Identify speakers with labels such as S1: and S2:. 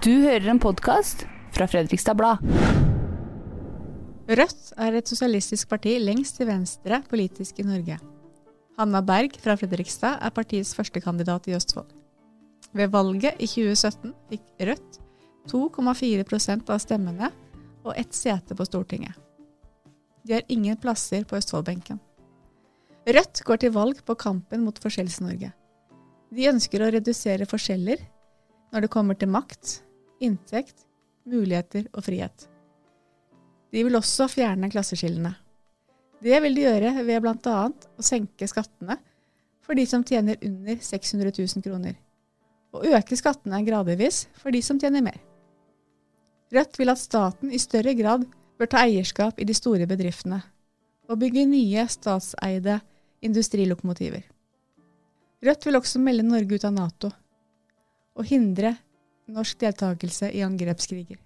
S1: Du hører en podkast fra Fredrikstad Blad.
S2: Rødt er et sosialistisk parti lengst til venstre politisk i Norge. Hanna Berg fra Fredrikstad er partiets førstekandidat i Østfold. Ved valget i 2017 fikk Rødt 2,4% av stemmene og ett sete på Stortinget. De har ingen plasser på Østfoldbenken. Rødt går til valg på kampen mot Forskjells-Norge. De ønsker å redusere forskjeller når det kommer til makt, inntekt, muligheter og frihet. De vil også fjerne klasseskillene. Det vil de gjøre ved bl.a. å senke skattene for de som tjener under 600 000 kroner, og øke skattene gradvis for de som tjener mer. Rødt vil at staten i større grad bør ta eierskap i de store bedriftene, og bygge nye statseide industrilokomotiver. Rødt vil også melde Norge ut av Nato og hindre norsk deltakelse i angrepskriger.